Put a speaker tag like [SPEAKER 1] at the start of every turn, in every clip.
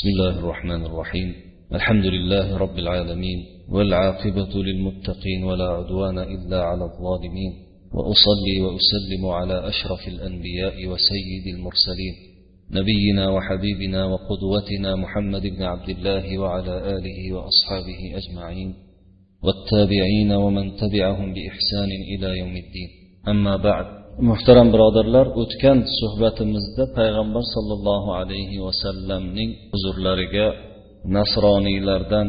[SPEAKER 1] بسم الله الرحمن الرحيم. الحمد لله رب العالمين والعاقبة للمتقين ولا عدوان إلا على الظالمين. وأصلي وأسلم على أشرف الأنبياء وسيد المرسلين. نبينا وحبيبنا وقدوتنا محمد بن عبد الله وعلى آله وأصحابه أجمعين. والتابعين ومن تبعهم بإحسان إلى يوم الدين. أما بعد muhtaram birodarlar o'tgan suhbatimizda payg'ambar sollallohu alayhi vasallamning huzurlariga nasroniylardan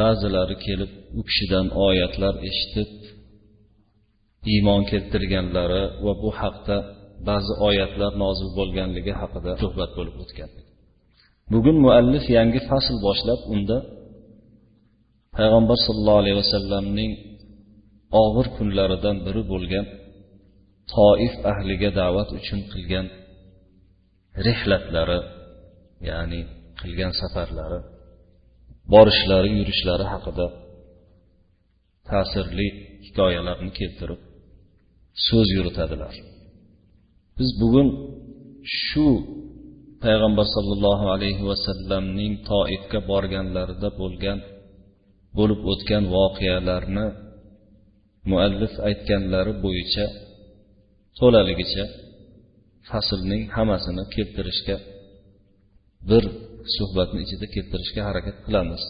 [SPEAKER 1] ba'zilari kelib u kishidan oyatlar eshitib iymon keltirganlari va bu haqda ba'zi oyatlar nozil bo'lganligi haqida suhbat bo'lib o'tgan. Bugun muallif yangi fasl boshlab unda payg'ambar sollallohu alayhi vasallamning og'ir kunlaridan biri bo'lgan toif ahliga da'vat uchun qilgan rehlatlari ya'ni qilgan safarlari borishlari yurishlari haqida ta'sirli hikoyalarni keltirib so'z yuritadilar. Biz bugun shu payg'ambar sollallohu alayhi vasallamning toifga borganlarida bo'lgan bo'lib o'tgan voqealarni muallif aytganlari bo'yicha to'laligicha faslning hammasini keltirishga bir suhbatni ichida keltirishga harakat qilamiz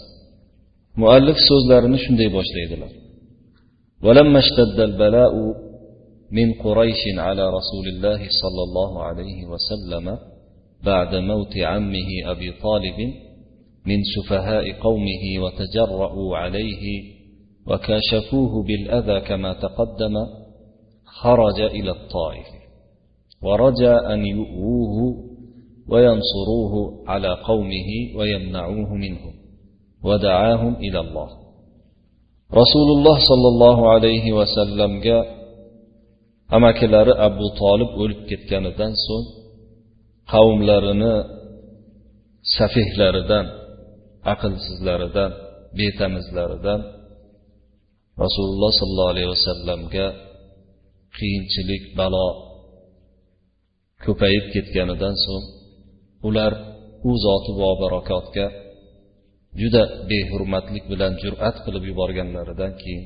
[SPEAKER 1] muallif so'zlarini shunday boshlaydilar ولما اشتد البلاء من قريش على رسول الله صلى الله عليه وسلم بعد موت عمه أبي طالب من سفهاء قومه وتجرؤوا عليه وكاشفوه بالأذى كما تقدم خرج إلى الطائف ورجى أن يؤوه وينصروه على قومه ويمنعوه منهم ودعاهم إلى الله رسول الله صلى الله عليه وسلم جاء amakilari abu tolib o'lib ketganidan so'ng qavmlarini safihlaridan aqlsizlaridan betamizlaridan rasululloh sollallohu alayhi vasallamga qiyinchilik balo ko'payib ketganidan so'ng ular u zoti bobarakotga juda behurmatlik bilan jur'at qilib yuborganlaridan keyin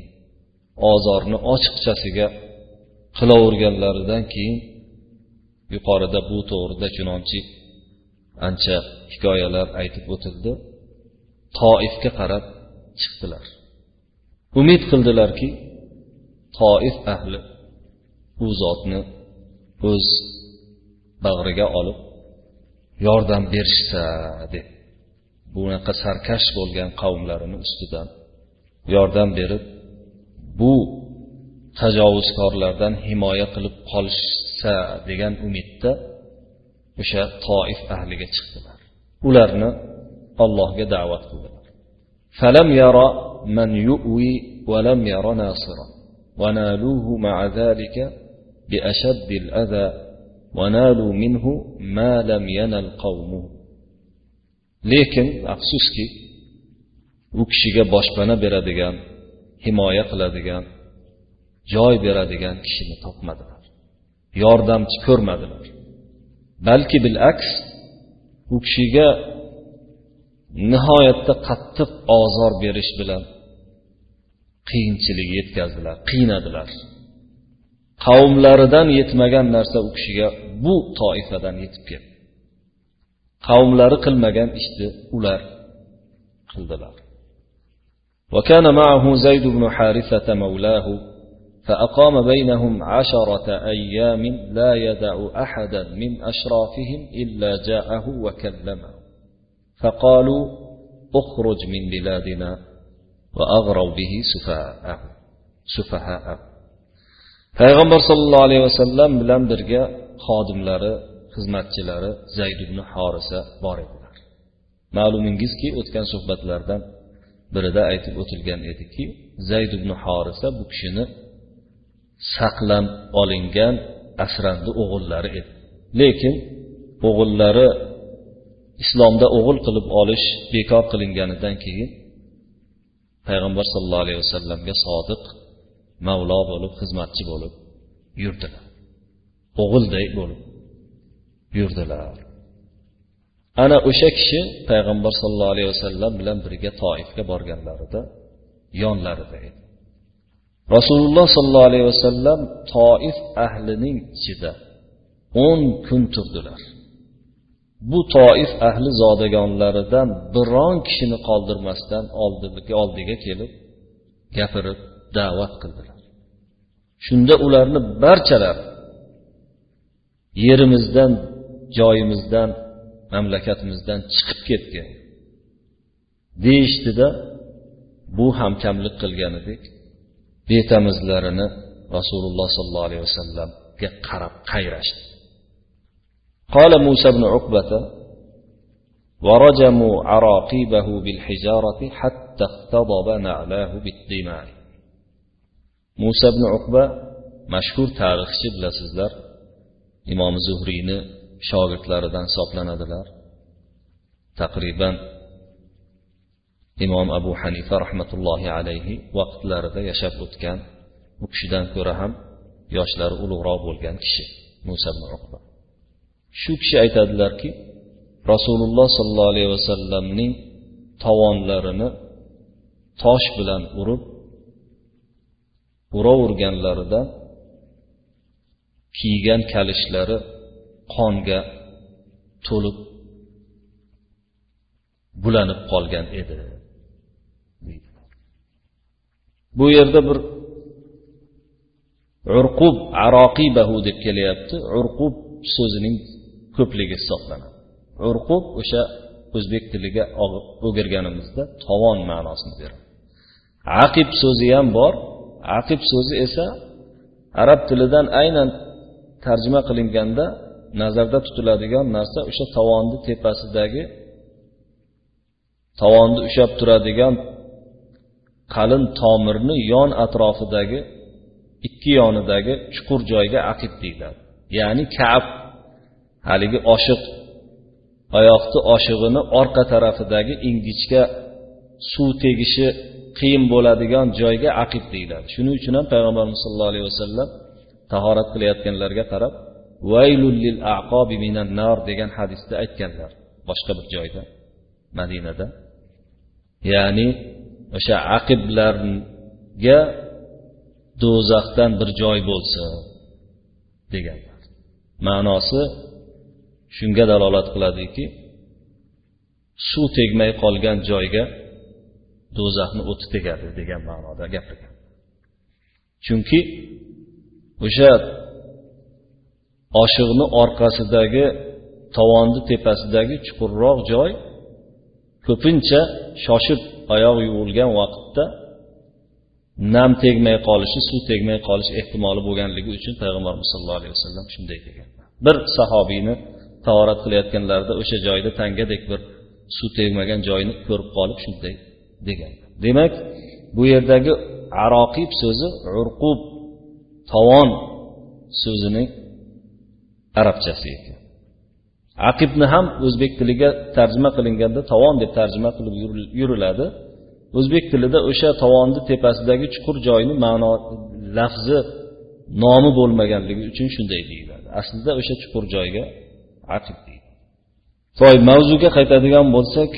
[SPEAKER 1] ozorni ochiqchasiga qilaverganlaridan keyin yuqorida bu to'g'rida chunonchi ancha hikoyalar aytib o'tildi. Toifga qarab chiqdilar. Umid qildilarki toif ahli u zotni o'z bag'riga olib yordam berishsa deb bunaqa sarkash bo'lgan qavmlarini ustidan yordam berib bu tajovuzkorlardan himoya qilib qolishsa degan umidda o'sha toif ahliga chiqdilar ularni allohga da'vat qildilar فلم يرى من يؤوي ولم ير ناصرا ونالوه مع ذلك بأشد الأذى ونالوا منه ما لم ينل قومه lekin afsuski u kishiga boshpana beradigan himoya qiladigan joy beradigan kishini topmadilar yordamchi ko'rmadilar balki bilaks u kishiga nihoyatda qattiq ozor berish bilan qiyinchilik yetkazdilar qiynadilar Qavmlaridan yetmagan narsa u kishiga bu toifadan yetib keldi. Qavmlari qilmagan ishni ular qildilar. وكان معه زيد بن حارثة مولاه فأقام بينهم عشرة أيام لا يدع أحدا من أشرافهم إلا جاءه وكلمه فقالوا اخرج من بلادنا وأغروا به سفهاءه سفهاءه payg'ambar sollallohu alayhi vasallam bilan birga xodimlari xizmatchilari zayd ibn horisa bor edilar. Ma'lumingizki o'tgan suhbatlardan birida aytib o'tilgan ediki zayd ibn horisa bu kishini saqlab olingan asrandi o'g'illari edi. Lekin o'g'illari islomda o'g'il qilib olish bekor qilinganidan keyin payg'ambar sollallohu alayhi vasallamga sodiq mavlo bo'lib xizmatchi bo'lib yurdilar. O'g'ilday bo'lib yurdilar. Ana o'sha kishi payg'ambar sollallohu alayhi vasallam bilan birga toifga borganlarida yonlarida edi. Rasululloh sollallohu alayhi vasallam toif ahlining ichida o'n kun turdilar. Bu toif ahli zodagonlaridan biron kishini qoldirmasdan oldiga kelib gapirib da'vat qildilar shunda ularni barchalari yerimizdan joyimizdan mamlakatimizdan chiqib ketgin deyishdida bu ham kamlik qilgan edik betamizlarini rasululloh sollallohu alayhi vasallamga qarab qayrashdi قال موسى بن عقبة ورجموا عراقيبه بالحجارة حتى اختضب نعلاه بالدماء musa ibn uqba mashhur tarixchi bilasizlar imom zuhriyni shogirdlaridan hisoblanadilar. Taqriban imom abu hanifa rahmatullohi alayhi vaqtlarida yashab o'tgan u kishidan ko'ra ham yoshlari ulug'roq bo'lgan kishi musa ibn uqba. Shu kishi aytadilarki rasululloh sollallohu alayhi vasallamning tovonlarini tosh bilan urib uraverganlarida kiygan kalishlari qonga to'lib bulanib qolgan edi. Bu yerda bir urqub aroqibahu deb kelyapti. Urqub so'zining ko'pligi hisoblanadi. Urqub o'sha o'zbek tiliga o'girganimizda tovon ma'nosini beradi. Aqib so'zi ham bor. Aqib so'zi esa arab tilidan aynan tarjima qilinganda nazarda tutiladigan narsa o'sha tovonni tepasidagi tovonni ushlab turadigan qalin tomirni yon atrofidagi ikki yonidagi chuqur joyga aqib deyiladi. Ya'ni kab haligi oshiq oyoqni oshig'ini orqa tarafidagi ingichka suv tegishi qiyin bo'ladigan joyga aqib deyiladi. Shuning uchun ham payg'ambarimiz sollallohu alayhi vasallam tahorat qilayotganlarga qarab vaylul aqobi minan nar degan hadisda aytganlar boshqa bir joyda madinada. Ya'ni o'sha aqiblarga do'zaxdan bir joy bo'lsin deganlar. Ma'nosi shunga dalolat qiladiki suv tegmay qolgan joyga do'zaxni o'ti tegadi degan ma'noda gapirgan. Chunki o'sha oshiqni orqasidagi tovonni tepasidagi chuqurroq joy ko'pincha shoshib oyoq yuvilgan vaqtda nam tegmay qolishi suv tegmay qolish ehtimoli bo'lganligi uchun payg'ambarimiz sallallohu alayhi vasallam shunday degan. Bir sahobiyni tahorat qilayotganlarida o'sha joyda tangadek bir suv tegmagan joyni ko'rib qolib shunday degan. Demak bu yerdagi aroqib so'zi urqub tovon so'zining arabchasi ekan aqibni ham o'zbek tiliga tarjima qilinganda tovon deb tarjima qilib yuriladi. O'zbek tilida o'sha tovonni tepasidagi chuqur joyni ma'no lafzi nomi bo'lmaganligi uchun shunday deyiladi. Aslida o'sha chuqur joyga aqib deydi. Toy mavzuga qaytadigan bo'lsak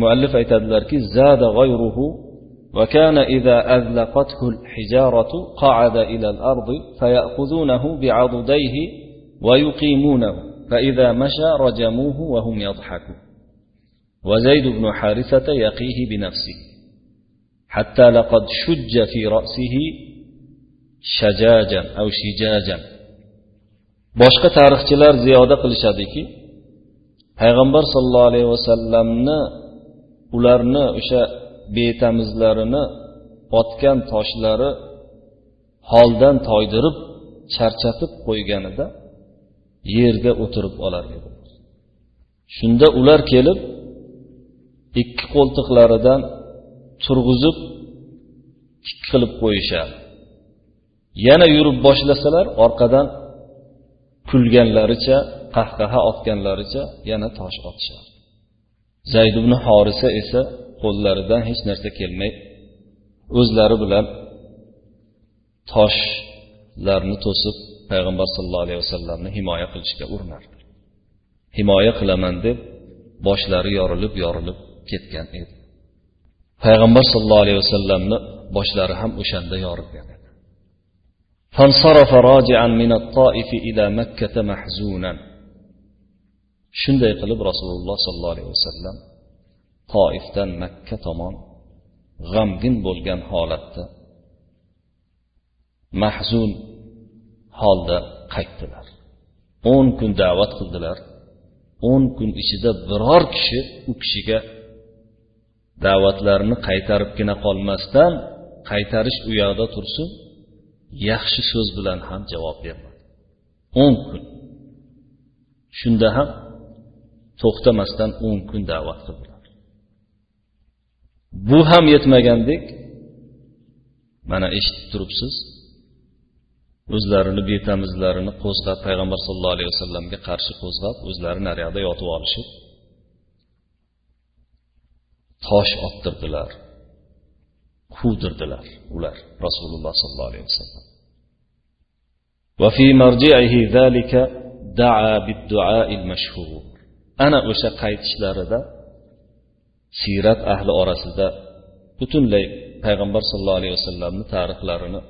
[SPEAKER 1] muallif aytadilarki zada g'ayruhu وكان إذا أذلقته الحجارة قعد إلى الأرض فيأخذونه بعضديه ويقيمونه فإذا مشى رجموه وهم يضحكون. وزيد بن حارثة يقيه بنفسه حتى لقد شج في رأسه شجاجا أو شجاجا. boshqa tarixchilar ziyoda qilishadiki payg'ambar sollallohu alayhi vasallamni ularni o'sha betamizlarini otgan toshlari holdan toydirib charchatib qo'yganida yerga o'tirib olar edi. Shunda ular kelib ikki qo'ltiqlaridan turg'izib tik qilib qo'yishadi. Yana yurib boshlasalar orqadan kulganlaricha qahqaha otganlaricha yana tosh otishadi. zayd ibn horisa esa qo'llaridan hech narsa kelmay o'zlari bilan toshlarni to'sib payg'ambar sallallohu alayhi vasallamni himoya qilishga urinardi himoya qilaman deb boshlari yorilib yorilib ketgan edi payg'ambar sollallohu alayhi vasallamni boshlari ham o'shanda yorilgan edi فانصرف راجعا من الطائف إلى مكة محزونا shunday qilib rasululloh sollallohu alayhi vasallam toifdan makka tomon g'amgin bo'lgan holatda mahzun holda qaytdilar. O'n kun da'vat qildilar. O'n kun ichida biror kishi u kishiga da'vatlarini qaytaribgina qolmasdan qaytarish u yoqda tursin yaxshi so'z bilan ham javob bermadi. O'n kun. Shunda ham to'xtamasdan o'n kun da'vat qildilar bu ham yetmagandek mana eshitib turibsiz o'zlarini betamizlarini qo'zg'ab payg'ambar sallallohu alayhi vasallamga qarshi qo'zg'ab o'zlari naryoqda yotib olishib tosh ottirdilar quvdirdilar ular rasululloh sollallohu alayhi vasallam وفي مرجعه ذلك دعا بالدعاء المشهور ana o'sha qaytishlarida siyrat ahli orasida butunlay payg'ambar sollallohu alayhi vasallamni tarixlarini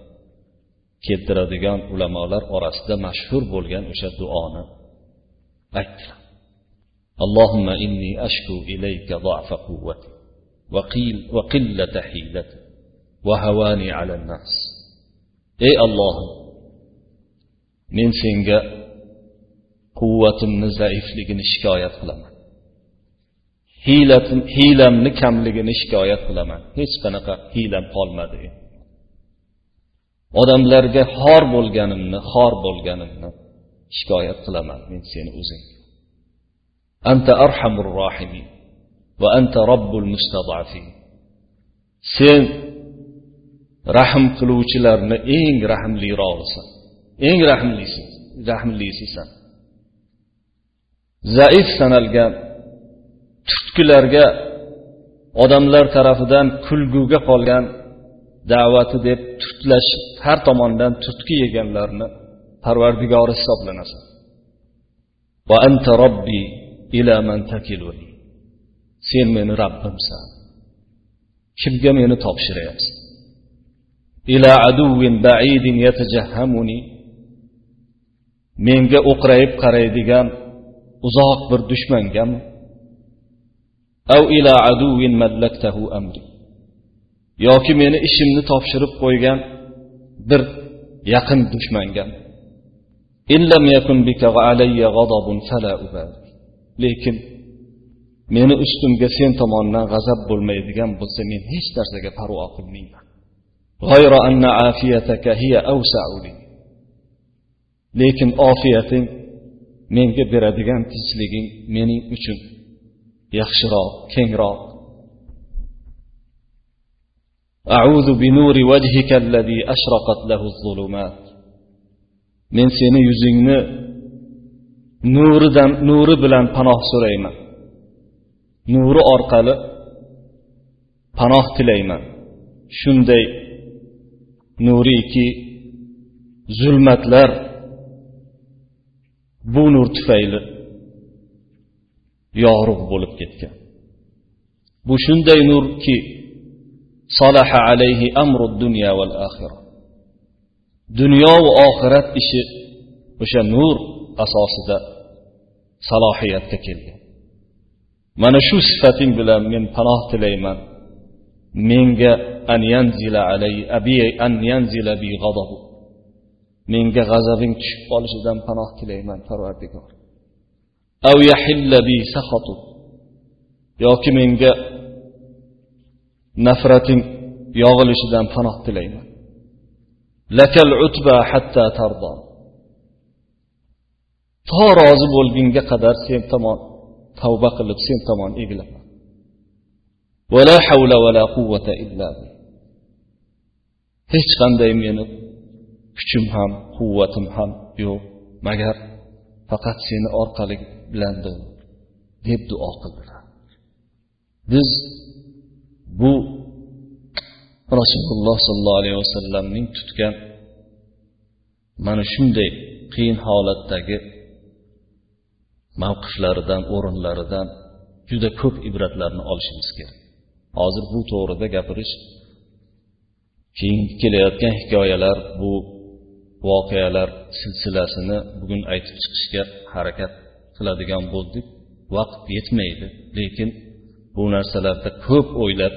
[SPEAKER 1] keltiradigan ulamolar orasida mashhur bo'lgan o'sha duoni aytdilar اللهم إني أشكو إليك ضعف قوتي وقيل وقلة حيلتي وهواني على الناس ey ollohim men senga quvvatimni zaifligini shikoyat qilaman. Hiylamni kamligini shikoyat qilaman. Hech qanaqa hiylam qolmadi. Odamlarga xor bo'lganimni xor bo'lganimni shikoyat qilaman men seni o'zing. Anta arhamur rohimin va anta robbul mustadafin. Sen rahm qiluvchilarni eng rahmlirog'isan eng rahmlisi rahmlisisan zaif sanalgan tutkilarga odamlar tarafidan kulguga qolgan da'vati deb tutlash har tomondan tutki yeganlarni parvardigori hisoblanasan va anta robbi ila man takiluni. Sen meni rabbimsan kimga meni topshiryapsan ila aduvin baidin yatajahhamuni menga o'qrayib qaraydigan uzoq bir dushmangami av ila aduvin mallaktahu amri. Yoki meni ishimni topshirib qo'ygan bir yaqin dushmangami lekin meni ustimga sen tomonidan g'azab bo'lmaydigan bo'lsa men hech narsaga parvo qilmayman. Lekin ofiyating menga beradigan tinchliging mening uchun yaxshiroq kengroq أعوذ بنور وجهك الذي أشرقت له الظلمات men seni yuzingni nuridan nuri bilan panoh so'rayman nuri orqali panoh tilayman shunday nuriyki zulmatlar bu nur tufayli yorug' bo'lib ketgan. Bu shunday nurki salaha alayhi amru dunyo val oxira dunyo va oxirat ishi o'sha nur asosida salohiyatga kelgan. Mana shu sifating bilan men panoh tilayman. Menga an yanzila alayhi abi an yanzila bi ghadabu. Menga g'azabing tushib qolishidan panoh tilayman parvardigor. Av yoki menga nafrating yog'ilishidan panoh tilayman. Lakal utba hatta tardo to rozi bo'lgunga qadar sen tomon tavba qilib sen tomon egilaman. Vala havla vala quvvata illa hech qanday meni kuchim ham quvvatim ham yo'q. Magar faqat seni orqali bilandir deb duo qildilar. Biz bu rasululloh sollallohu alayhi vasallamning tutgan mana shunday qiyin holatdagi mavqiflaridan o'rinlaridan juda ko'p ibratlarni olishimiz kerak. Hozir bu to'g'rida gapirish keyingi kelayotgan hikoyalar bu voqealar silsilasini bugun aytib chiqishga harakat qiladigan bo'ldik. Vaqt yetmaydi lekin bu narsalarda ko'p o'ylab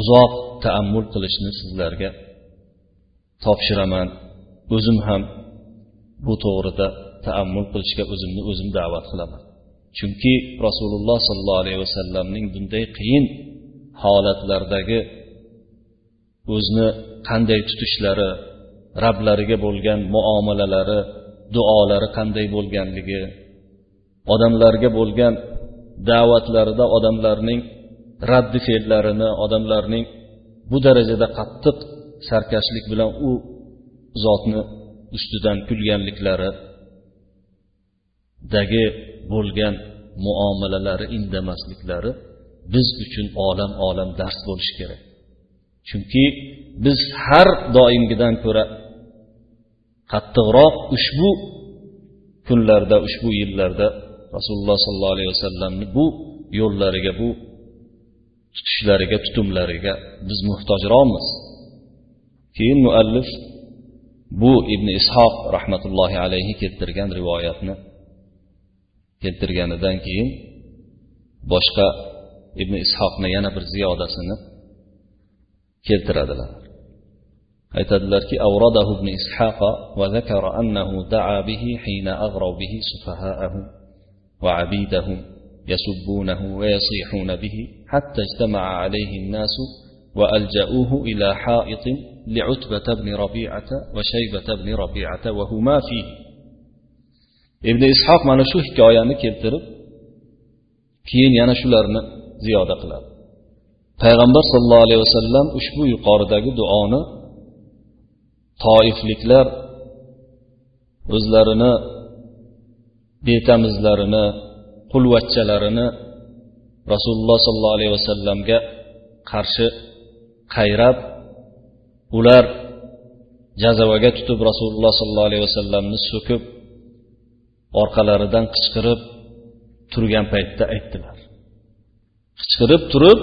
[SPEAKER 1] uzoq taammul qilishni sizlarga topshiraman. O'zim ham bu to'g'rida taammul qilishga o'zimni o'zim da'vat qilaman. Chunki rasululloh sollallohu alayhi vasallamning bunday qiyin holatlardagi o'zini qanday tutishlari rablariga bo'lgan muomalalari duolari qanday bo'lganligi odamlarga bo'lgan da'vatlarida odamlarning raddi fe'llarini odamlarning bu darajada qattiq sarkashlik bilan u zotni ustidan kulganliklaridagi bo'lgan muomalalari indamasliklari biz uchun olam olam dars bo'lishi kerak. Chunki biz har doimgidan ko'ra qattiqroq ushbu kunlarda ushbu yillarda rasululloh sollallohu alayhi vasallamni bu yo'llariga bu tutishlariga tutumlariga biz muhtojroqmiz. Keyin muallif bu ibn ishoq rahmatullohi alayhi keltirgan rivoyatni keltirganidan keyin boshqa ibn ishoqni yana bir ziyodasini keltiradilar. أتدلر كي أورده ابن إسحاق وذكر أنه دعا به حين أغروا به سفهاءه وعبيده يسبونه ويصيحون به حتى اجتمع عليه الناس وألجأوه إلى حائط لعتبة بن ربيعة وشيبة بن ربيعة وهما فيه. ابن إسحاق ما نشوه كأيان يعني كيلترب كين يعني ينشلرن زيادة قلال. پیغمبر صلى الله عليه وسلم اشبو يقاردك دعانه toifliklar o'zlarini betamizlarini qulvachchalarini rasululloh sollallohu alayhi vasallamga qarshi qayrab ular jazavaga tutib rasululloh sollallohu alayhi vasallamni so'kib orqalaridan qichqirib turgan paytda aytdilar. Qichqirib turib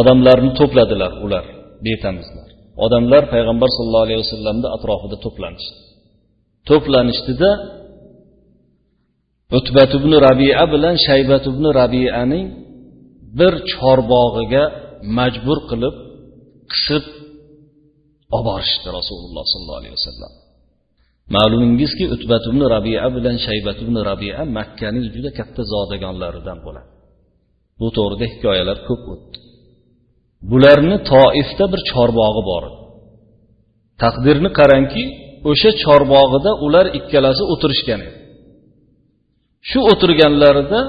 [SPEAKER 1] odamlarni to'pladilar ular betamizlar. Odamlar payg'ambar sollallohu alayhi vasallamni atrofida to'planishdi to'planishdida utbat ibn rabia bilan shaybat ibn rabianing bir chorbog'iga majbur qilib qisib olib borishdi rasululloh sollallohu alayhi vasallam. Ma'lumingizki utbat ibn rabia bilan shaybat ibn rabia makkaning juda katta zodagonlaridan bo'ladi. Bu to'g'rida hikoyalar ko'p o'tdi. Bularni toifda bir chorbog'i bor. Edi taqdirni qarangki o'sha chorbog'ida ular ikkalasi o'tirishgan edi. Shu o'tirganlarida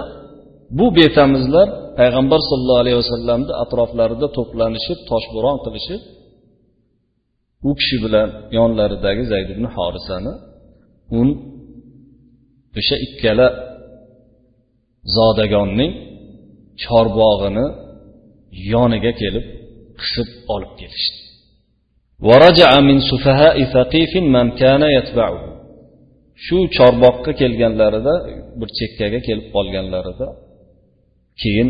[SPEAKER 1] bu betamizlar payg'ambar sollallohu alayhi vasallamni atroflarida to'planishib toshbo'ron qilishib u kishi bilan yonlaridagi zayd ibn horisani un o'sha ikkala zodagonning chorbog'ini yoniga kelib qisib olib ketishdi. Shu chorboqqa kelganlarida bir chekkaga kelib qolganlarida keyin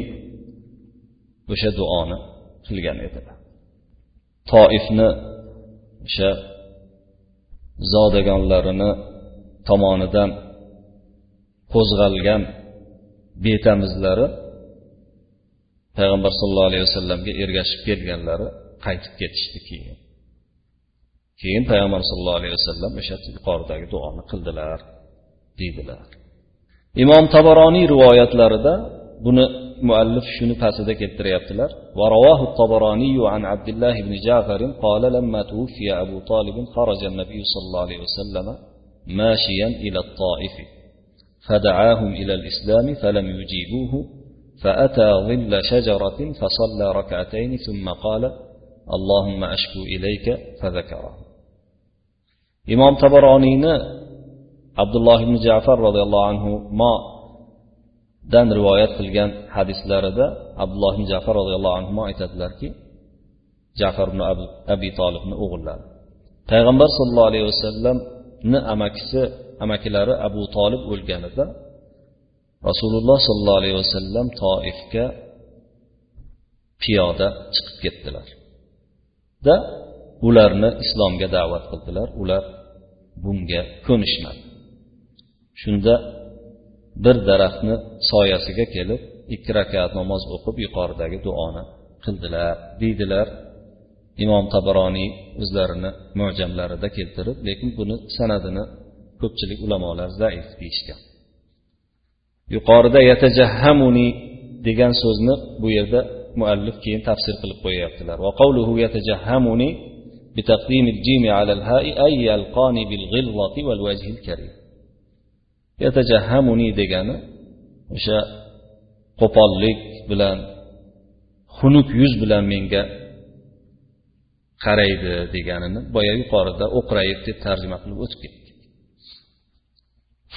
[SPEAKER 1] o'sha duoni qilgan edilar. Toifni o'sha zodagonlarini tomonidan qo'zg'algan betamizlari payg'ambar sallallohu alayhi vasallamga ergashib kelganlari qaytib ketishdi keyin keyin payg'ambar sallallohu alayhi vasallam o'sha yuqoridagi duoni qildilar deydilar imom tabaroniy rivoyatlarida buni muallif shuni pastida keltiryaptilar ورواه الطبراني عن عبد الله بن جعفر قال لما توفي أبو طالب خرج النبي صلى الله عليه وسلم ماشيا إلى الطائف فدعاهم إلى الإسلام فلم يجيبوه فأتى ظل شجرة فصلى ركعتين ثم قال اللهم أشكو إليك فذكره imom tabaroniyni abdulloh ibn jafar roziyallohu anhu dan rivoyat qilgan hadislarida abdulloh ibn jafar roziyallohu anhu aytadilarki jafar ibn abi tolibni o'g'illari payg'ambar sollallohu alayhi vasallamni amakisi amakilari abu tolib o'lganida rasululloh sollallohu alayhi vasallam toifga piyoda chiqib ketdilar. Da ularni islomga da'vat qildilar. Ular bunga ko'nishmadi. Shunda bir daraxtni soyasiga kelib ikki rakat namoz o'qib yuqoridagi duoni qildilar deydilar. Imom tabaroniy o'zlarini mo'jamlarida keltirib lekin buni sanadini ko'pchilik ulamolar zaif deyishgan. yuqorida yatajahhamuni degan so'zni bu yerda muallif keyin tafsir qilib qo'yyaptilar va qawluhu yatajahhamuni بتقديم الجيم على الهاء أي يلقاني بالغلظة والوجه الكريم يتجهمني degani o'sha qo'pollik bilan xunuk yuz bilan menga qaraydi deganini boya yuqorida o'qrayib deb tarjima qilib o'tib ketdi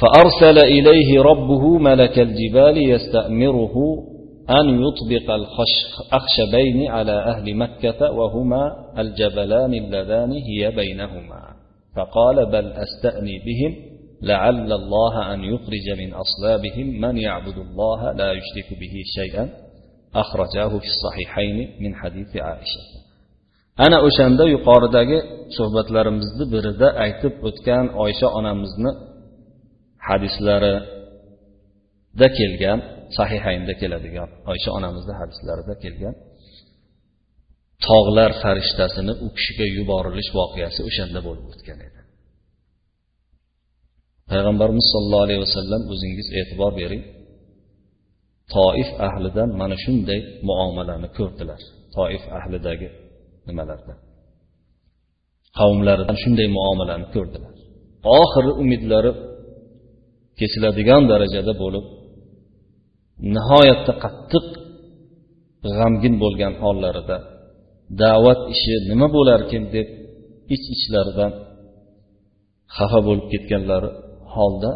[SPEAKER 1] فأرسل إليه ربه ملك الجبال يستأمره أن يطبق الأخشبين على أهل مكة وهما الجبلان اللذان هي بينهما. فقال بل أستأني بهم لعل الله أن يخرج من أصلابهم من يعبد الله لا يشرك به شيئا. أخرجاه في الصحيحين من حديث عائشة. ana o'shanda yuqoridagi suhbatlarimizni birida aytib o'tgan oysha onamizni hadislarida kelgan sahihaynda keladigan oysha onamizni hadislarida kelgan tog'lar farishtasini u kishiga yuborilish voqeasi o'shanda bo'lib o'tgan edi. Payg'ambarimiz sollallohu alayhi vasallam o'zingiz e'tibor bering toif ahlidan mana shunday muomalani ko'rdilar. Toif ahlidagi nimalarda qavmlaridan shunday muomalani ko'rdilar. Oxiri umidlari kesiladigan darajada bo'lib nihoyatda qattiq g'amgin bo'lgan hollarida da'vat ishi nima bo'larkin deb ich iç ichlaridan xafa bo'lib ketganlari holda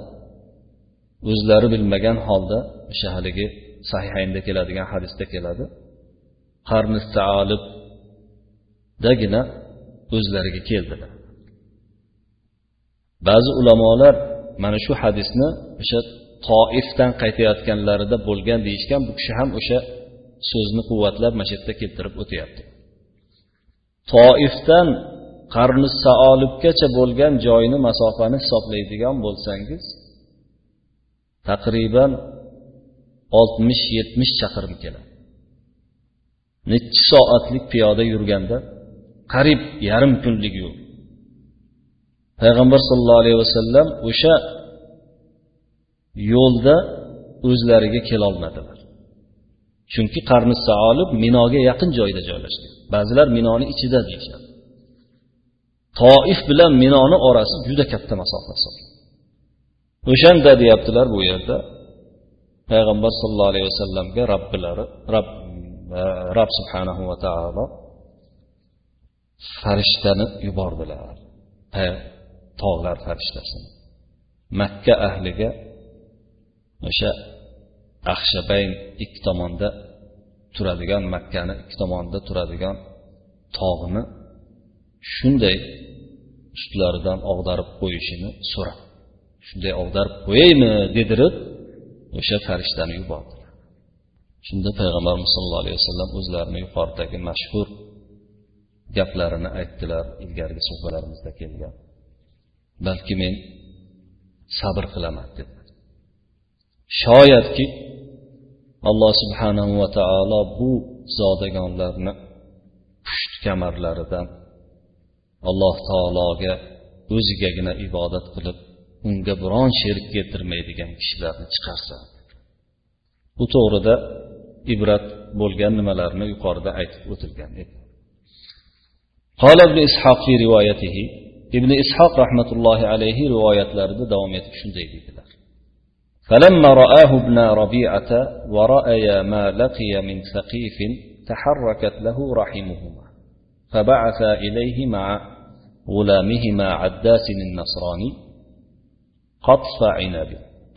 [SPEAKER 1] o'zlari bilmagan holda o'sha haligi sahihaynda keladigan hadisda keladi. Qarni dagina o'zlariga keldilar. Ba'zi ulamolar mana shu hadisni o'sha toifdan qaytayotganlarida bo'lgan deyishgan bu kishi ham o'sha so'zni quvvatlab mana shu yerda keltirib o'tyapti. Toifdan qarni saolibgacha bo'lgan joyni masofani hisoblaydigan bo'lsangiz taqriban oltmish yetmish chaqirim keladi. Nechi soatlik piyoda yurganda qariyb yarim kunlik yo'l. Payg'ambar sollallohu alayhi vasallam o'sha yo'lda o'zlariga kelolmadilar. Chunki qarni saolib minoga yaqin joyda joylashgan. Ba'zilar minoni ichida deyishadi. Toif bilan minoni orasi juda katta masofa o'shanda deyaptilar bu yerda payg'ambar sollallohu alayhi vasallamga robbilari rob e, rob subhanahu va taolo farishtani yubordilar. Tog'lar farishtasini makka ahliga o'sha axshabayn ikki tomonda turadigan makkani ikki tomonida turadigan tog'ni shunday ustlaridan og'darib qo'yishini so'rab shunday og'darib qo'yaymi dedirib o'sha farishtani yubordilar shunda payg'ambarimiz sollallohu alayhi vasallam o'zlarini yuqoridagi mashhur gaplarini aytdilar ilgarigi suhbatlarimizda kelgan. balki men sabr qilaman dedilar shoyatki alloh subhanahu va taolo bu zodagonlarni pusht kamarlaridan alloh taologa o'zigagina ibodat qilib unga biron sherik keltirmaydigan kishilarni chiqarsa bu to'g'rida ibrat bo'lgan nimalarni yuqorida aytib o'tilgan edi قال ابن إسحاق في روايته ابن إسحاق رحمة الله عليه رواية لارد دوام يتبشن ديدي فلما رآه ابن ربيعة ورأي ما لقي من ثقيف تحركت له رحمهما. فبعث إليه مع غلامهما عداس النصراني قطف عنب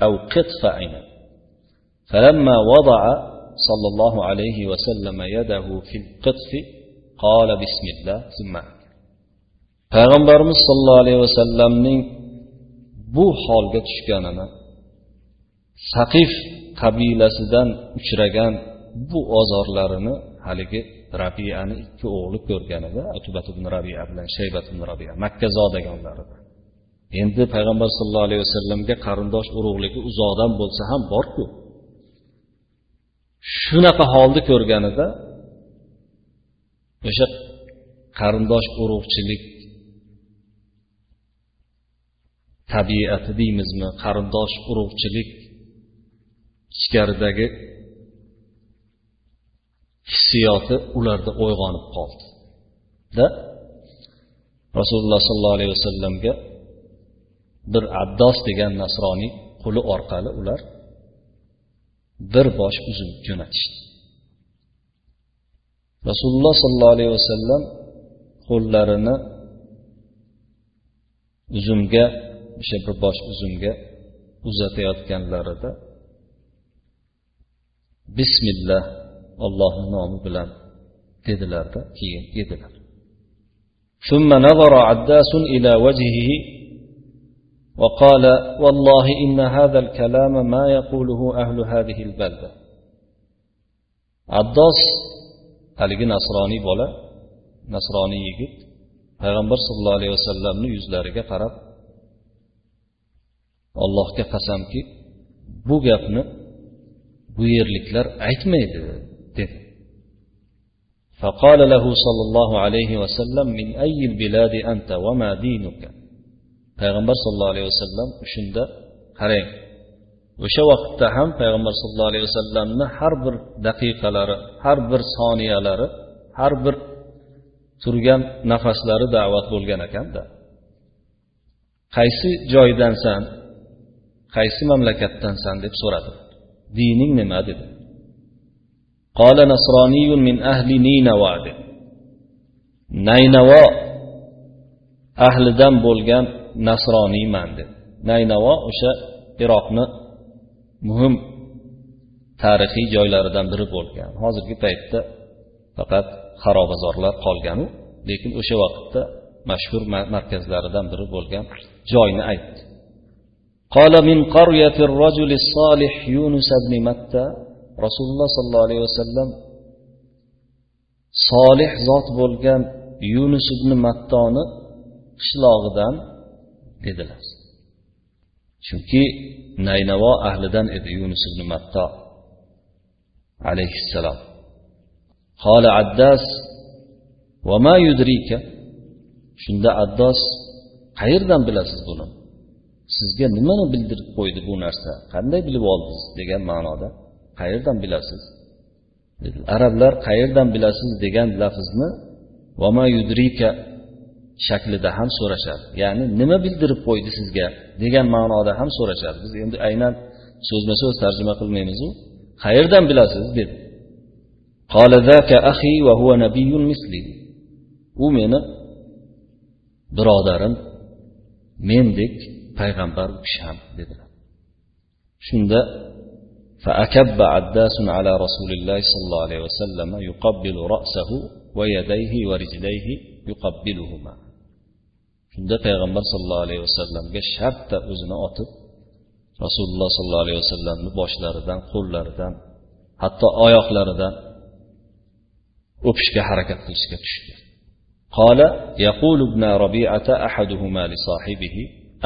[SPEAKER 1] أو قطف عنب. فلما وضع صلى الله عليه وسلم يده في القطف قال بسم الله ثم payg'ambarimiz sollallohu alayhi vasallamning bu holga tushganini saqif qabilasidan uchragan bu ozorlarini haligi rabiyani ikki o'g'li ko'rganida utubat ibn rabiya bilan shaybat ibn rabiya makkazodagonlari endi payg'ambar sallallohu alayhi vasallamga qarindosh urug'ligi uzoqdan bo'lsa ham borku. Shunaqa holni ko'rganida o'sha qarindosh urug'chilik tabiati deymizmi? Qarindosh urug'chilik ichkaridagi hissiyoti ularda uyg'onib qoldida rasululloh sollallohu alayhi vasallamga bir addos degan nasroniy quli orqali ular bir bosh uzum jo'natishdi. Rasululloh sollallohu alayhi vasallam qo'llarini uzumga o'sha bir bosh uzumga uzatayotganlarida bismillah ollohni nomi bilan dedilarda keyin yedilar ثم نظر عداس إلى وجهه وقال والله إن هذا الكلام ما يقوله أهل هذه البلدة عداس haligi nasroniy bola nasroniy yigit payg'ambar sallallohu alayhi vasallamni yuzlariga qarab allohga qasamki bu gapni bu yerliklar aytmaydi dedi فقال له صلى الله عليه وسلم من أي البلاد أنت وما دينك payg'ambar sallallohu alayhi vasallam shunda qarang o'sha vaqtda ham payg'ambar sallallohu alayhi vasallamni har bir daqiqalari har bir soniyalari har bir turgan nafaslari da'vat bo'lgan ekanda qaysi joydansan qaysi mamlakatdansan deb so'radi. Dining nima dedi. Qola nasroniyun min ahli ninavo dedi. Naynavo ahlidan bo'lgan nasroniyman dedi. Naynavo o'sha iroqni muhim tarixiy joylaridan biri bo'lgan. Hozirgi paytda faqat xarobazorlar qolganu lekin o'sha vaqtda mashhur markazlaridan biri bo'lgan joyni aytdi. قال من قرية الرجل الصالح يونس بن متى رسول الله صلى الله عليه وسلم solih zot bo'lgan yunus ibn mattoni qishlog'idan dedilar chunki naynavo ahlidan edi yunus ibn matto alayhissalom قال عداس وما يدريك shunda addos qayerdan bilasiz buni Sizga nimani bildirib qo'ydi bu narsa? Qanday bilib oldingiz degan ma'noda. Qayerdan bilasiz? Arablar qayerdan bilasiz degan lafzni vama yudrika shaklida ham so'rashadi ya'ni nima bildirib qo'ydi sizga degan ma'noda ham so'rashadi biz endi aynan so'zma so'z tarjima qilmaymizu. Qayerdan bilasiz? dedi. U meni birodarim mendek payg'ambar u kishi ham dedilar shunda فأكب عداس على رسول الله صلى الله عليه وسلم يقبل رأسه ويديه ورجليه يقبلهما shunda payg'ambar sallallohu alayhi vasallamga shartta o'zini otib rasululloh sollallohu alayhi vasallamni boshlaridan qo'llaridan hatto oyoqlaridan o'pishga harakat qilishga tushdi قال يقول ابن ربيعة أحدهما لصاحبه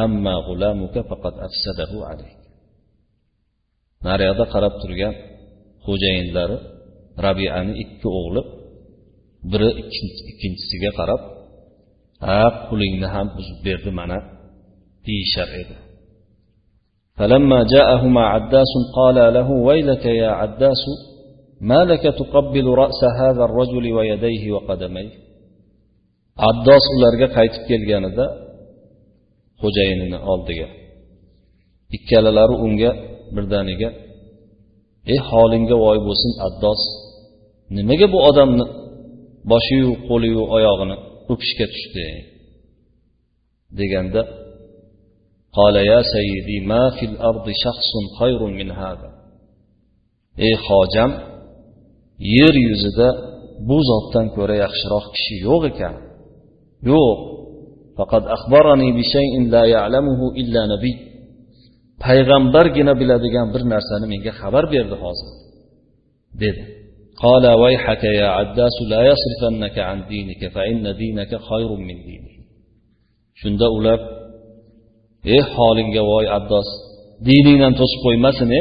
[SPEAKER 1] أما غلامك فقد أفسده عليك naryoqda qarab turgan xo'jayinlari rabiani ikki o'g'li biri ikkinchisiga qarab ha qulingni ham buzib berdi mana deyishar edi فلما جاءهما عداس قال له ويلك يا عداس ما لك تقبل رأس هذا الرجل ويديه وقدميه addos ularga qaytib kelganida xo'jayinini oldiga ikkalalari unga birdaniga ey holingga voy bo'lsin addos nimaga bu odamni boshiyu qo'liyu oyog'ini o'pishga tushdi deganda قال يا سيدي ما في الأرض شخص خير من هذا ey hojam yer yuzida bu zotdan ko'ra yaxshiroq kishi yo'q ekan yo'q فقد أخبرني بشيء لا يعلمه إلا نبي payg'ambargina biladigan bir narsani menga xabar berdi hozir dedi قال ويحك يا عداس لا يصرفنك عن دينك فإن دينك خير من دينه shunda ular ey holingga voy addos diningdan to'sib qo'ymasin e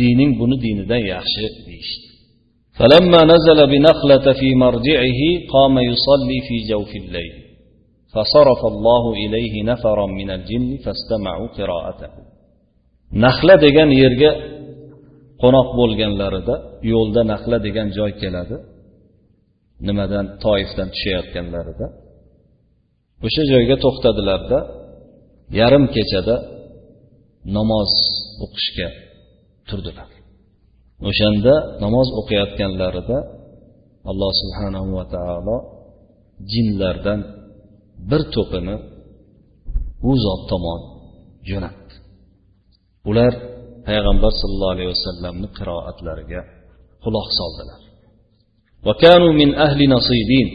[SPEAKER 1] dining buni dinidan yaxshi deyishdi فلما نزل بنخلة في مرجعه قام يصلي في جوف الليل فصرف الله إليه نفرا من الجن فاستمعوا قراءته نخلة degan yerga qo'noq bo'lganlarida yo'lda nahla degan joy keladi nimadan toifdan tushayotganlarida o'sha joyga to'xtadilarda yarim kechada namoz o'qishga turdilar o'shanda namoz o'qiyotganlarida alloh subhanahu va taolo jinlardan bir to'pini u zot tomon jo'natdi. Ular payg'ambar sollallohu alayhi vasallamni qiroatlariga quloq soldilar. Min ahli nasibin.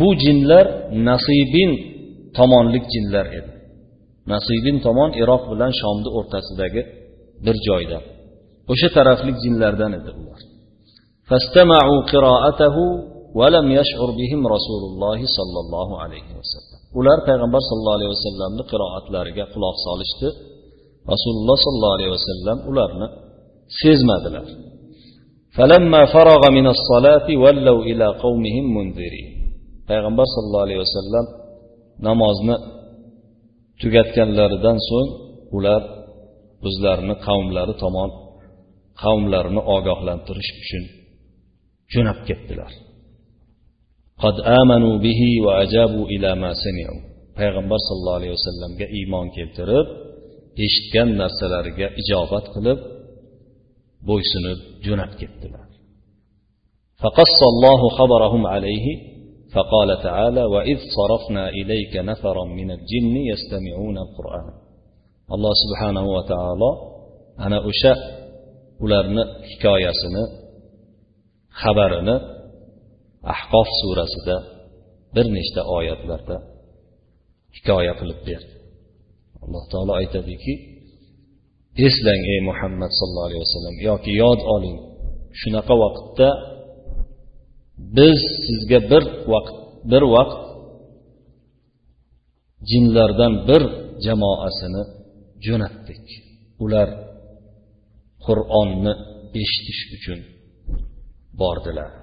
[SPEAKER 1] Bu jinlar nasibin tomonlik jinlar edi. Nasibin tomon iroq bilan shomni o'rtasidagi bir joyda. O'sha taraflik jinlardan edi ular. فاستمعوا قراءته ولم يشعر بهم رسول الله صلى الله عليه وسلم ular payg'ambar sallallohu alayhi vasallamni qiroatlariga quloq solishdi rasululloh sollallohu alayhi vasallam ularni sezmadilar payg'ambar sollallohu alayhi vasallam namozni tugatganlaridan so'ng ular o'zlarini qavmlari tomon qavmlarini ogohlantirish uchun jo'nab ketdilar payg'ambar sollallohu alayhi vasallamga iymon keltirib eshitgan narsalariga ijobat qilib bo'ysunib jo'nab ketdilar فقص الله خبرهم عليه فقال تعالى وإذ صرفنا إليك نفرا من الجن يستمعون القرآن الله سبحانه وتعالى أنا أشاء ularni hikoyasini xabarini ahqof surasida bir nechta oyatlarda hikoya qilib berdi. Alloh taolo aytadiki eslang ey muhammad sallallohu alayhi vasallam yoki yod oling shunaqa vaqtda biz sizga bir vaqt bir vaqt jinlardan bir jamoasini jo'natdik. Ular qur'onni eshitish uchun bordilar.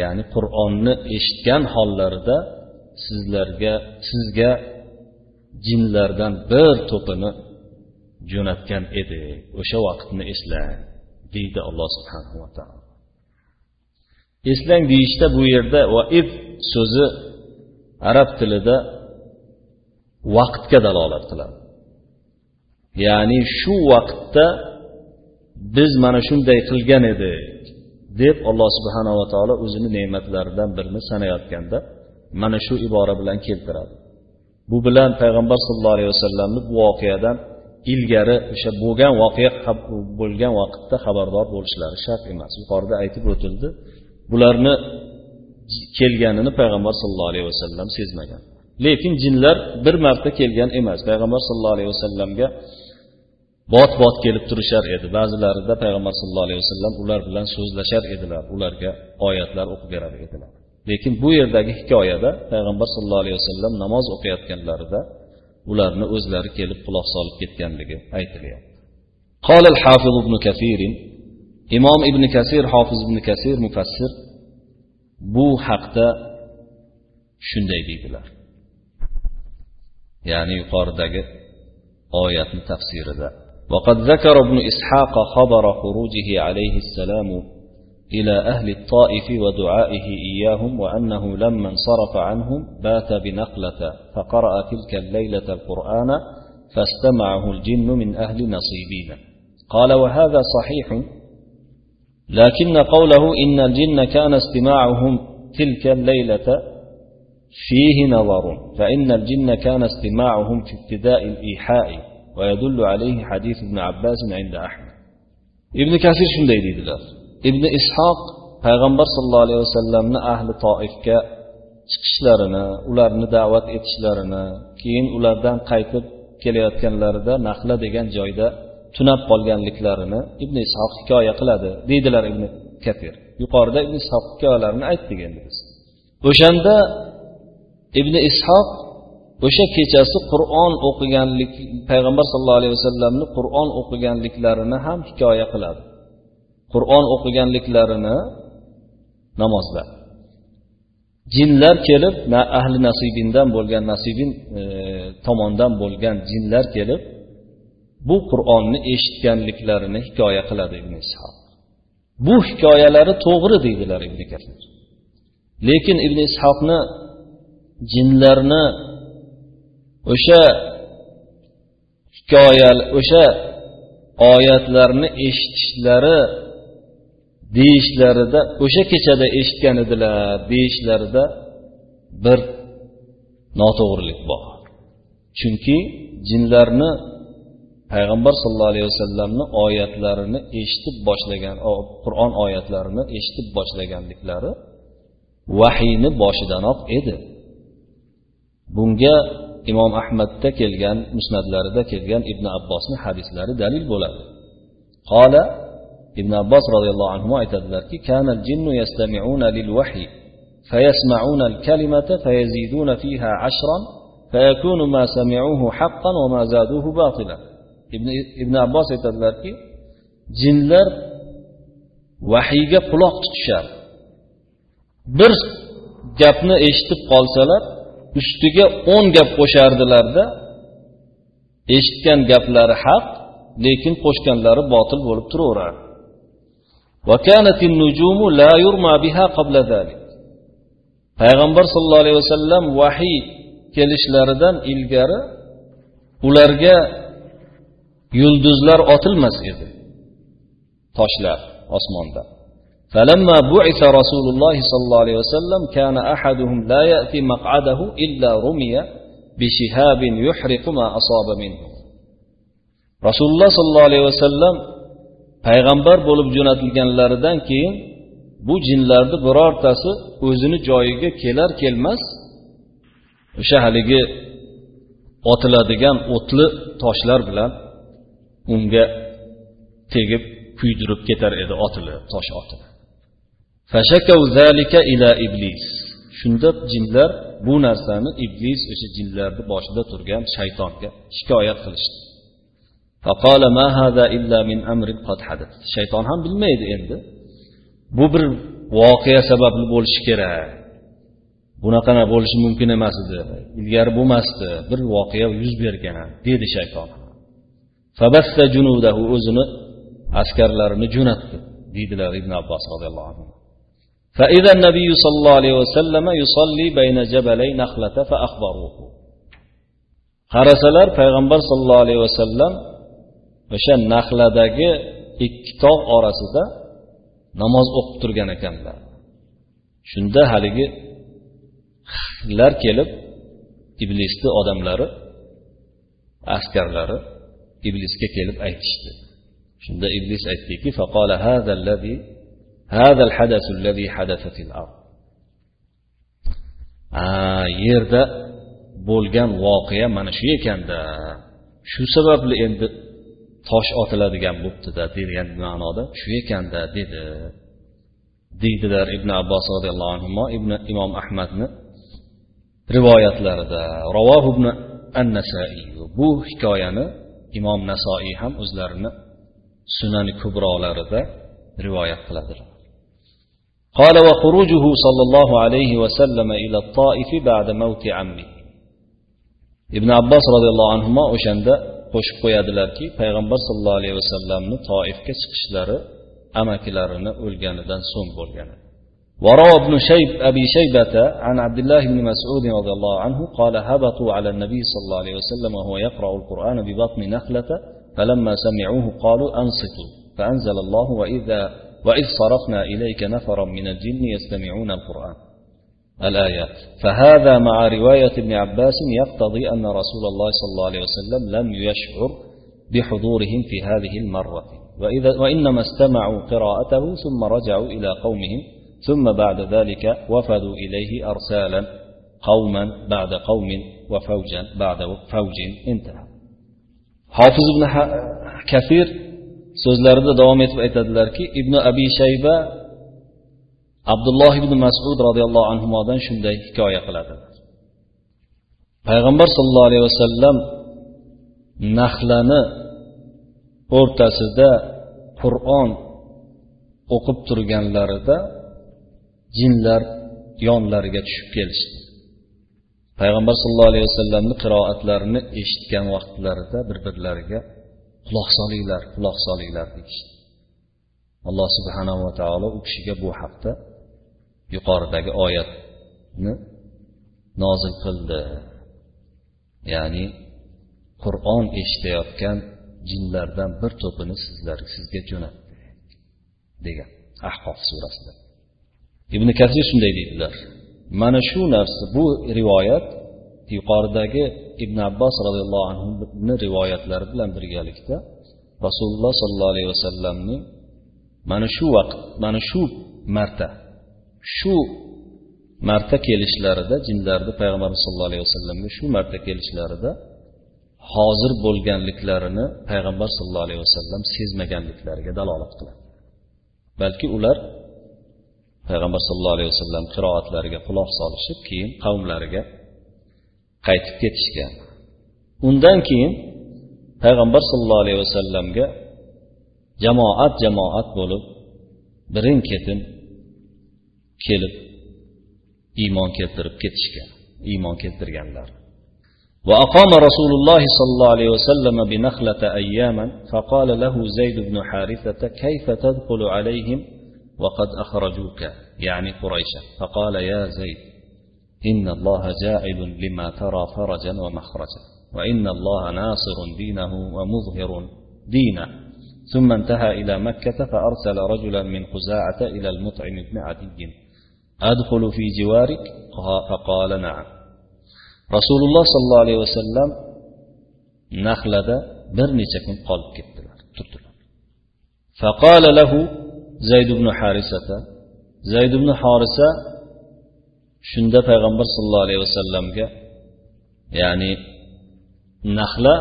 [SPEAKER 1] Ya'ni qur'onni eshitgan hollarida sizlarga sizga jinlardan bir to'pini jo'natgan edi. O'sha vaqtni eslang deydi alloh subhanava taolo. Eslang deyishda bu yerda va ib so'zi arab tilida vaqtga dalolat qiladi. Ya'ni shu vaqtda biz mana shunday qilgan edik. Deb alloh subhanava taolo o'zini ne'matlaridan birini sanayotganda mana shu ibora bilan keltiradi. Bu bilan payg'ambar sallallohu alayhi vasallamni bu voqeadan ilgari o'sha bo'lgan voqea bo'lgan vaqtda xabardor bo'lishlari shart emas. Yuqorida aytib o'tildi. Bularni kelganini payg'ambar sallallohu alayhi vasallam sezmagan. Lekin jinlar bir marta kelgan emas. Payg'ambar sallallohu alayhi vasallamga bot bot kelib turishar edi ba'zilarida payg'ambar sallallohu alayhi vasallam ular bilan so'zlashar edilar ularga oyatlar o'qib berar edilar lekin bu yerdagi hikoyada payg'ambar sallallohu alayhi vasallam namoz o'qiyotganlarida ularni o'zlari kelib quloq solib ketganligi aytilyapti قال الحافظ ابن كثير imom ibn kasir hofiz ibn kasir mufassir bu haqda shunday deydilar ya'ni yuqoridagi oyatni tafsirida وقد ذكر ابن إسحاق خبر خروجه عليه السلام إلى أهل الطائف ودعائه إياهم وأنه لما انصرف عنهم بات بنقلة فقرأ تلك الليلة القرآن فاستمعه الجن من أهل نصيبين. قال وهذا صحيح لكن قوله إن الجن كان استماعهم تلك الليلة فيه نظر فإن الجن كان استماعهم في ابتداء الإيحاء ويدل عليه حديث ابن عباس عند أحمد ابن كثير shunday deydilar ibn ishoq payg'ambar sallallohu alayhi vasallamni ahli toifga chiqishlarini ularni da'vat etishlarini keyin ulardan qaytib kelayotganlarida nahla degan joyda tunab qolganliklarini ibn ishoq hikoya qiladi deydilar ibn katir yuqorida ibn ishoq hikoyalarini aytdik endi biz o'shanda ibn ishoq o'sha kechasi qur'on o'qiganlik payg'ambar sallallohu alayhi vasallamni qur'on o'qiganliklarini ham hikoya qiladi. Qur'on o'qiganliklarini namozda jinlar kelib ahli nasibindan bo'lgan nasibin e, tomondan bo'lgan jinlar kelib bu qur'onni eshitganliklarini hikoya qiladi ibn ishoq bu hikoyalari to'g'ri deydilar ibn kasir lekin ibn ishoqni jinlarni o'sha hikoya o'sha oyatlarni eshitishlari deyishlarida o'sha kechada eshitgan edilar deyishlarida bir noto'g'rilik bor. Chunki jinlarni payg'ambar sollallohu alayhi vasallamni oyatlarini eshitib boshlagan qur'on oyatlarini eshitib boshlaganliklari vahiyni boshidanoq edi. Bunga imom ahmadda kelgan musnatlarida kelgan ibn abbosni hadislari dalil bo'ladi qola ibn abbos roziyallohu anhu aytadilarki kana jinnu yastami'una lil vahiy فيسمعون الكلمة فيزيدون فيها عشرا فيكون ما سمعوه حقا وما زادوه باطلا ibn ibn abbos aytadilarki jinlar vahiyga quloq tutishar bir gapni eshitib qolsalar ustiga o'n gap qo'shardilarda eshitgan gaplari haq lekin qo'shganlari botil bo'lib turaverardi. Payg'ambar sollallohu alayhi vasallam vahiy kelishlaridan ilgari ularga yulduzlar otilmas edi. Toshlar osmonda. فلما بعث رسول الله صلى الله عليه وسلم كان أحدهم لا يأتي مقعده إلا رمي بشهاب يحرق ما أصاب منه رسول الله صلى الله عليه وسلم payg'ambar bo'lib jo'natilganlaridan keyin bu jinlarni birortasi o'zini joyiga kelar kelmas o'sha haligi otiladigan o'tli toshlar bilan unga tegib kuydirib ketar edi otilib tosh otilib shunda jinlar bu narsani iblis o'sha jinlarni boshida turgan shaytonga shikoyat qilishdi. Shayton ham bilmaydi endi. Bu bir voqea sababli bo'lishi kerak. Bunaqa bo'lishi mumkin emas edi. Ilgari bo'lmasdi. Bir voqea yuz bergan dedi shayton. O'zini askarlarini jo'natdi deydilar ibn abbos roziyallohu anhu. فإذا النبي صلى الله عليه وسلم يصلي بين جبلي نخلة فأخبروه qarasalar payg'ambar sollallohu alayhi vasallam o'sha naxladagi ikki tog' orasida namoz o'qib turgan ekanlar shunda haligi kelib iblisni odamlari askarlari iblisga kelib aytishdi shunda iblis aytdiki هذا الحدث الذي حدث في الأرض yerda bo'lgan voqea mana shu ekanda shu sababli endi tosh otiladigan bo'libdida degan ma'noda shu ekanda dedi deydilar ibn abbos roziyallohu anhu ibn imom ahmadni rivoyatlarida ravoh ibn an nasaiy bu hikoyani imom nasoiy ham o'zlarini sunani kubrolarida rivoyat qiladilar قال وخروجه صلى الله عليه وسلم إلى الطائف بعد موت عمه ibn abbos roziyallohu anhu o'shanda qo'shib qo'yadilarki payg'ambar sallallohu alayhi vasallamni toifga chiqishlari amakilarini o'lganidan so'ng bo'lgan وروى ابن شيب أبي شيبة عن عبد الله بن مسعود رضي الله عنه قال هبطوا على النبي صلى الله عليه وسلم وهو يقرأ القرآن ببطن نخلة فلما سمعوه قالوا أنصتوا فأنزل الله وإذا وإذ صرفنا إليك نفرا من الجن يستمعون القرآن الآيات فهذا مع رواية ابن عباس يقتضي أن رسول الله صلى الله عليه وسلم لم يشعر بحضورهم في هذه المرة وإذا وإنما استمعوا قراءته ثم رجعوا إلى قومهم ثم بعد ذلك وفدوا إليه أرسالا قوما بعد قوم وفوجا بعد فوج انتهى. hofiz ibn kafir so'zlarida davom etib aytadilarki ibn abi shayba abdulloh ibn masud roziyallohu anhudan shunday hikoya qiladi. Payg'ambar sollallohu alayhi vasallam nahlani o'rtasida qur'on o'qib turganlarida jinlar yonlariga tushib kelishdi. Payg'ambar sallallohu alayhi vasallamni qiroatlarini eshitgan vaqtlarida bir birlariga quloq solinglar quloq solinglar deyishdi. Alloh subhanava taolo u kishiga bu haqda yuqoridagi oyatni nozil qildi. Ya'ni qur'on eshitayotgan jinlardan bir to'pini sizlar sizga jo'natdi degan ahqof surasida. Ibn kasir shunday deydilar. Mana shu narsa bu rivoyat yuqoridagi ibn abbos roziyallohu anhuni rivoyatlari bilan birgalikda rasululloh sollallohu alayhi vasallamning mana shu vaqt mana shu marta shu marta kelishlarida jinlarni payg'ambarimiz sallallohu alayhi vasallamga shu marta kelishlarida hozir bo'lganliklarini payg'ambar sallallohu alayhi vasallam sezmaganliklariga dalolat qiladi. Balki ular payg'ambar sallallohu alayhi vasallam qiroatlariga quloq solishib keyin qavmlariga qaytib ketishgan undan keyin payg'ambar sallallohu alayhi vasallamga jamoat jamoat bo'lib birin ketin kelib iymon keltirib ketishgan iymon keltirganlar وأقام رسول الله صلى الله عليه وسلم بنخلة أياما فقال له زيد بن حارثة كيف تدخل عليهم وقد أخرجوك يعني قريشا فقال يا زيد إن الله جاعل لما ترى فرجا ومخرجا وإن الله ناصر دينه ومظهر دينه. ثم انتهى إلى مكة فأرسل رجلا من خزاعة إلى المطعم بن عدي. أدخل في جوارك؟ فقال نعم. رسول الله صلى الله عليه وسلم برنيشة كن قلب كتلر فقال له زيد بن حارثة زيد بن حارثة shunda payg'ambar sollallohu alayhi vasallamga ya'ni nahla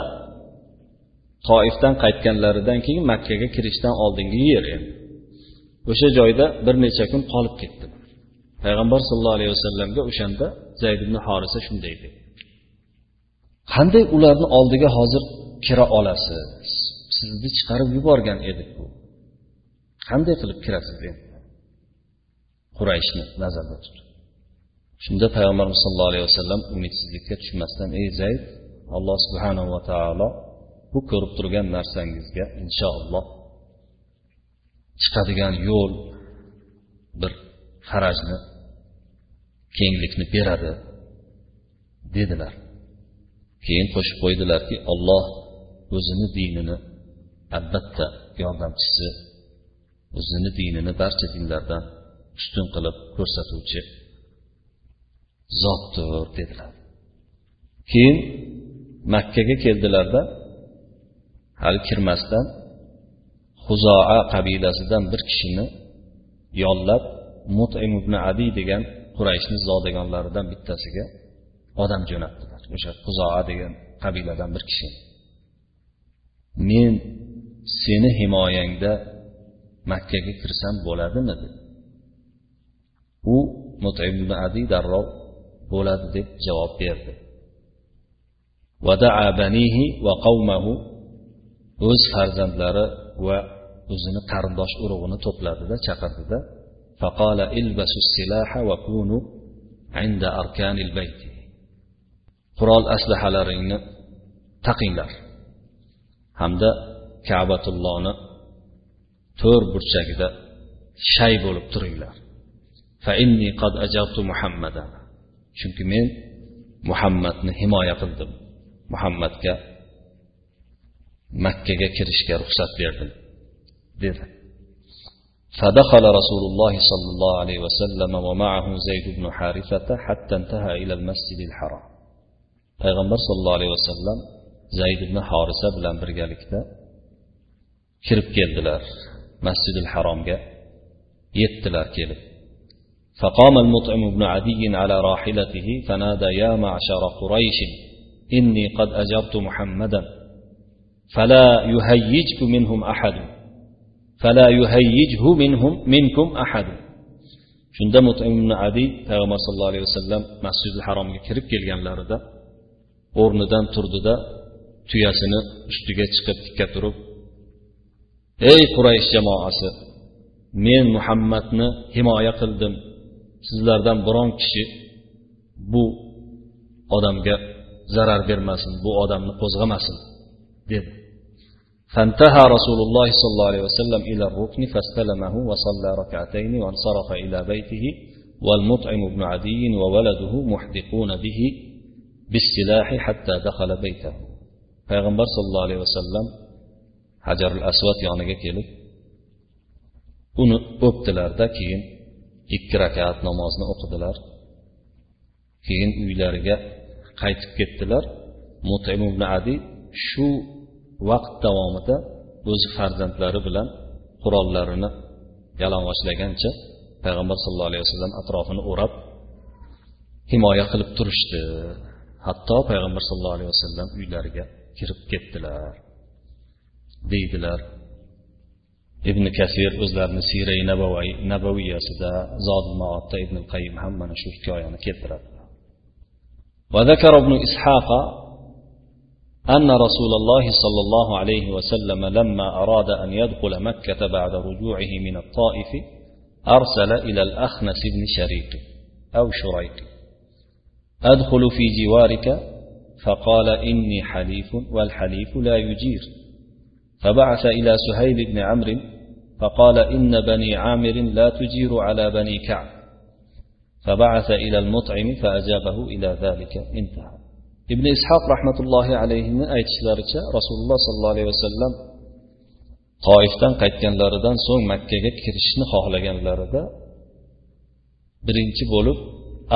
[SPEAKER 1] toifdan qaytganlaridan keyin makkaga kirishdan oldingi yer endi o'sha joyda bir necha kun qolib ketdi. Payg'ambar sollallohu alayhi vasallamga o'shanda zayd ibn horisa shunday dedi. Qanday ularni oldiga hozir kira olasiz? Sizni chiqarib yuborgan edik bu. Qanday qilib kirasiz? endi qurayshni nazarda tutib shunda payg'ambarimiz sallallohu alayhi vasallam umidsizlikka tushmasdan ey zayd alloh subhanahu va taolo bu ko'rib turgan narsangizga inshaalloh chiqadigan yo'l bir farajni kenglikni beradi dedilar. Keyin qo'shib qo'ydilarki olloh o'zini dinini albatta yordamchisi o'zini dinini barcha dinlardan ustun qilib ko'rsatuvchi zotdir dedilar. Keyin makkaga keldilarda hali kirmasdan huzoa qabilasidan bir kishini yollab mutim ibn adi degan qurayshni zodagonlaridan bittasiga odam jo'natdilar. O'sha huzoa degan qabiladan bir kishi. Men seni himoyangda makkaga kirsam bo'ladimi? dedi. U mutim ibn adi darrov bo'ladi deb javob berdi. O'z farzandlari va o'zini qarindosh urug'ini to'pladida chaqirdida qurol aslahalaringni taqinglar. Hamda kabatullohni to'r burchagida shay bo'lib turinglar. chunki men muhammadni himoya qildim muhammadga makkaga kirishga ruxsat berdim dedi فدخل رسول الله صلى الله عليه وسلم ومعه زيد بن حارثة حتى انتهى إلى المسجد الحرام payg'ambar sollallohu alayhi vasallam zayd ibn horisa bilan birgalikda kirib keldilar masjidil haromga yetdilar kelib فقام المطعم بن عدي على راحلته فنادى يا معشر قريش إني قد أجرت محمدا فلا يهيجك منهم أحد فلا يهيجه منهم منكم أحد shunda mutim ibn adi payg'ambar sallallohu alayhi vasallam masjidil haromga kirib kelganlarida o'rnidan turdida tuyasini ustiga chiqib tikka turib ey quraysh jamoasi men muhammadni himoya qildim sizlardan biron kishi bu odamga zarar bermasin bu odamni qo'zg'amasin dedi فانتهى رسول الله صلى الله عليه وسلم إلى الركن فاستلمه وصلى ركعتين وانصرف إلى بيته والمطعم بن عدي وولده محدقون به بالسلاح حتى دخل بيته payg'ambar sollallohu alayhi vasallam hajarul asvad yoniga kelib uni o'pdilarda keyin ikki rakat namozni o'qidilar. Keyin uylariga qaytib ketdilar. Mutim ibn adi shu vaqt davomida o'zi farzandlari bilan qurollarini yalang'ochlagancha payg'ambar sallallohu alayhi vasallam atrofini o'rab himoya qilib turishdi. Hatto payg'ambar sallallohu alayhi vasallam uylariga kirib ketdilar deydilar. Ibn kasir o'zlarini siray nabavoy nabaviyasida zodil maotda ibn qayim ham mana shu hikoyani keltiradi وذكر ابن إسحاق أن رسول الله صلى الله عليه وسلم لما أراد أن يدخل مكة بعد رجوعه من الطائف أرسل إلى الأخنس بن شريق أو شريق أدخل في جوارك؟ فقال إني حليف والحليف لا يجير. فبعث إلى سهيل بن عمرو فقال إن بني عامر لا تجير على بني كعب فبعث إلى المطعم فأجابه إلى ذلك انتهى ibn ishoq rahmatullohi alayhini aytishlaricha rasululloh sollallohu alayhi vasallam toifdan qaytganlaridan so'ng makkaga kirishni xohlaganlarida birinchi bo'lib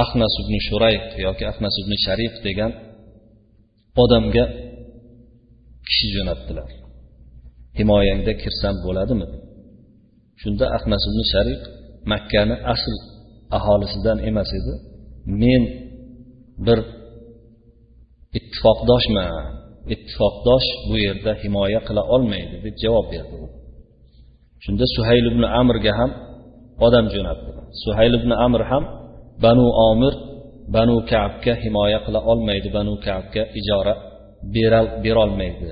[SPEAKER 1] ahnas ibn shurayq yoki ahnas ibn sharif degan odamga kishi jo'natdilar himoyangda kirsam bo'ladimi Shunda ahmas ibn sharif makkani asl aholisidan emas edi. Men bir ittifoqdoshman ittifoqdosh bu yerda himoya qila olmaydi deb javob berdi shunda suhayl ibn amrga ham odam jo'natdi. Suhayl ibn amr ham banu omir banu kabga himoya qila olmaydi banu kabga ijora berolmaydi.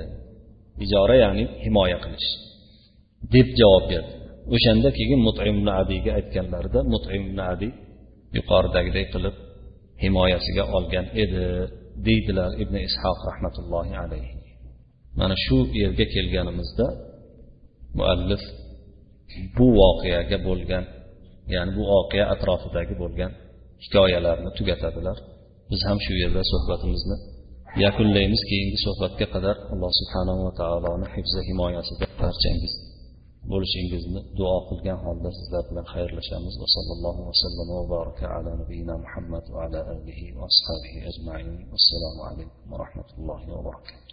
[SPEAKER 1] Ijora ya'ni himoya qilish deb javob berdi. O'shanda keyin mutim ibn adiyga aytganlarida mutim ibn adi yuqoridagidek qilib himoyasiga olgan edi deydilar ibn ishoq rahmatullohi alayhi. Mana shu yerga kelganimizda muallif bu voqeaga bo'lgan ya'ni bu voqea atrofidagi bo'lgan hikoyalarni tugatadilar. Biz ham shu yerda suhbatimizni yakunlaymiz keyingi suhbatga qadar alloh subhanahu va taoloni hifzi himoyasida barchangiz bo'lishingizni duo qilgan holda sizlar bilan xayrlashamiz. Va sallallohu vasallam va baraka ala nabiyina muhammad va ala alihi va ashabihi ajmain. Assalomu alaykum va rahmatullohi va barakatuh.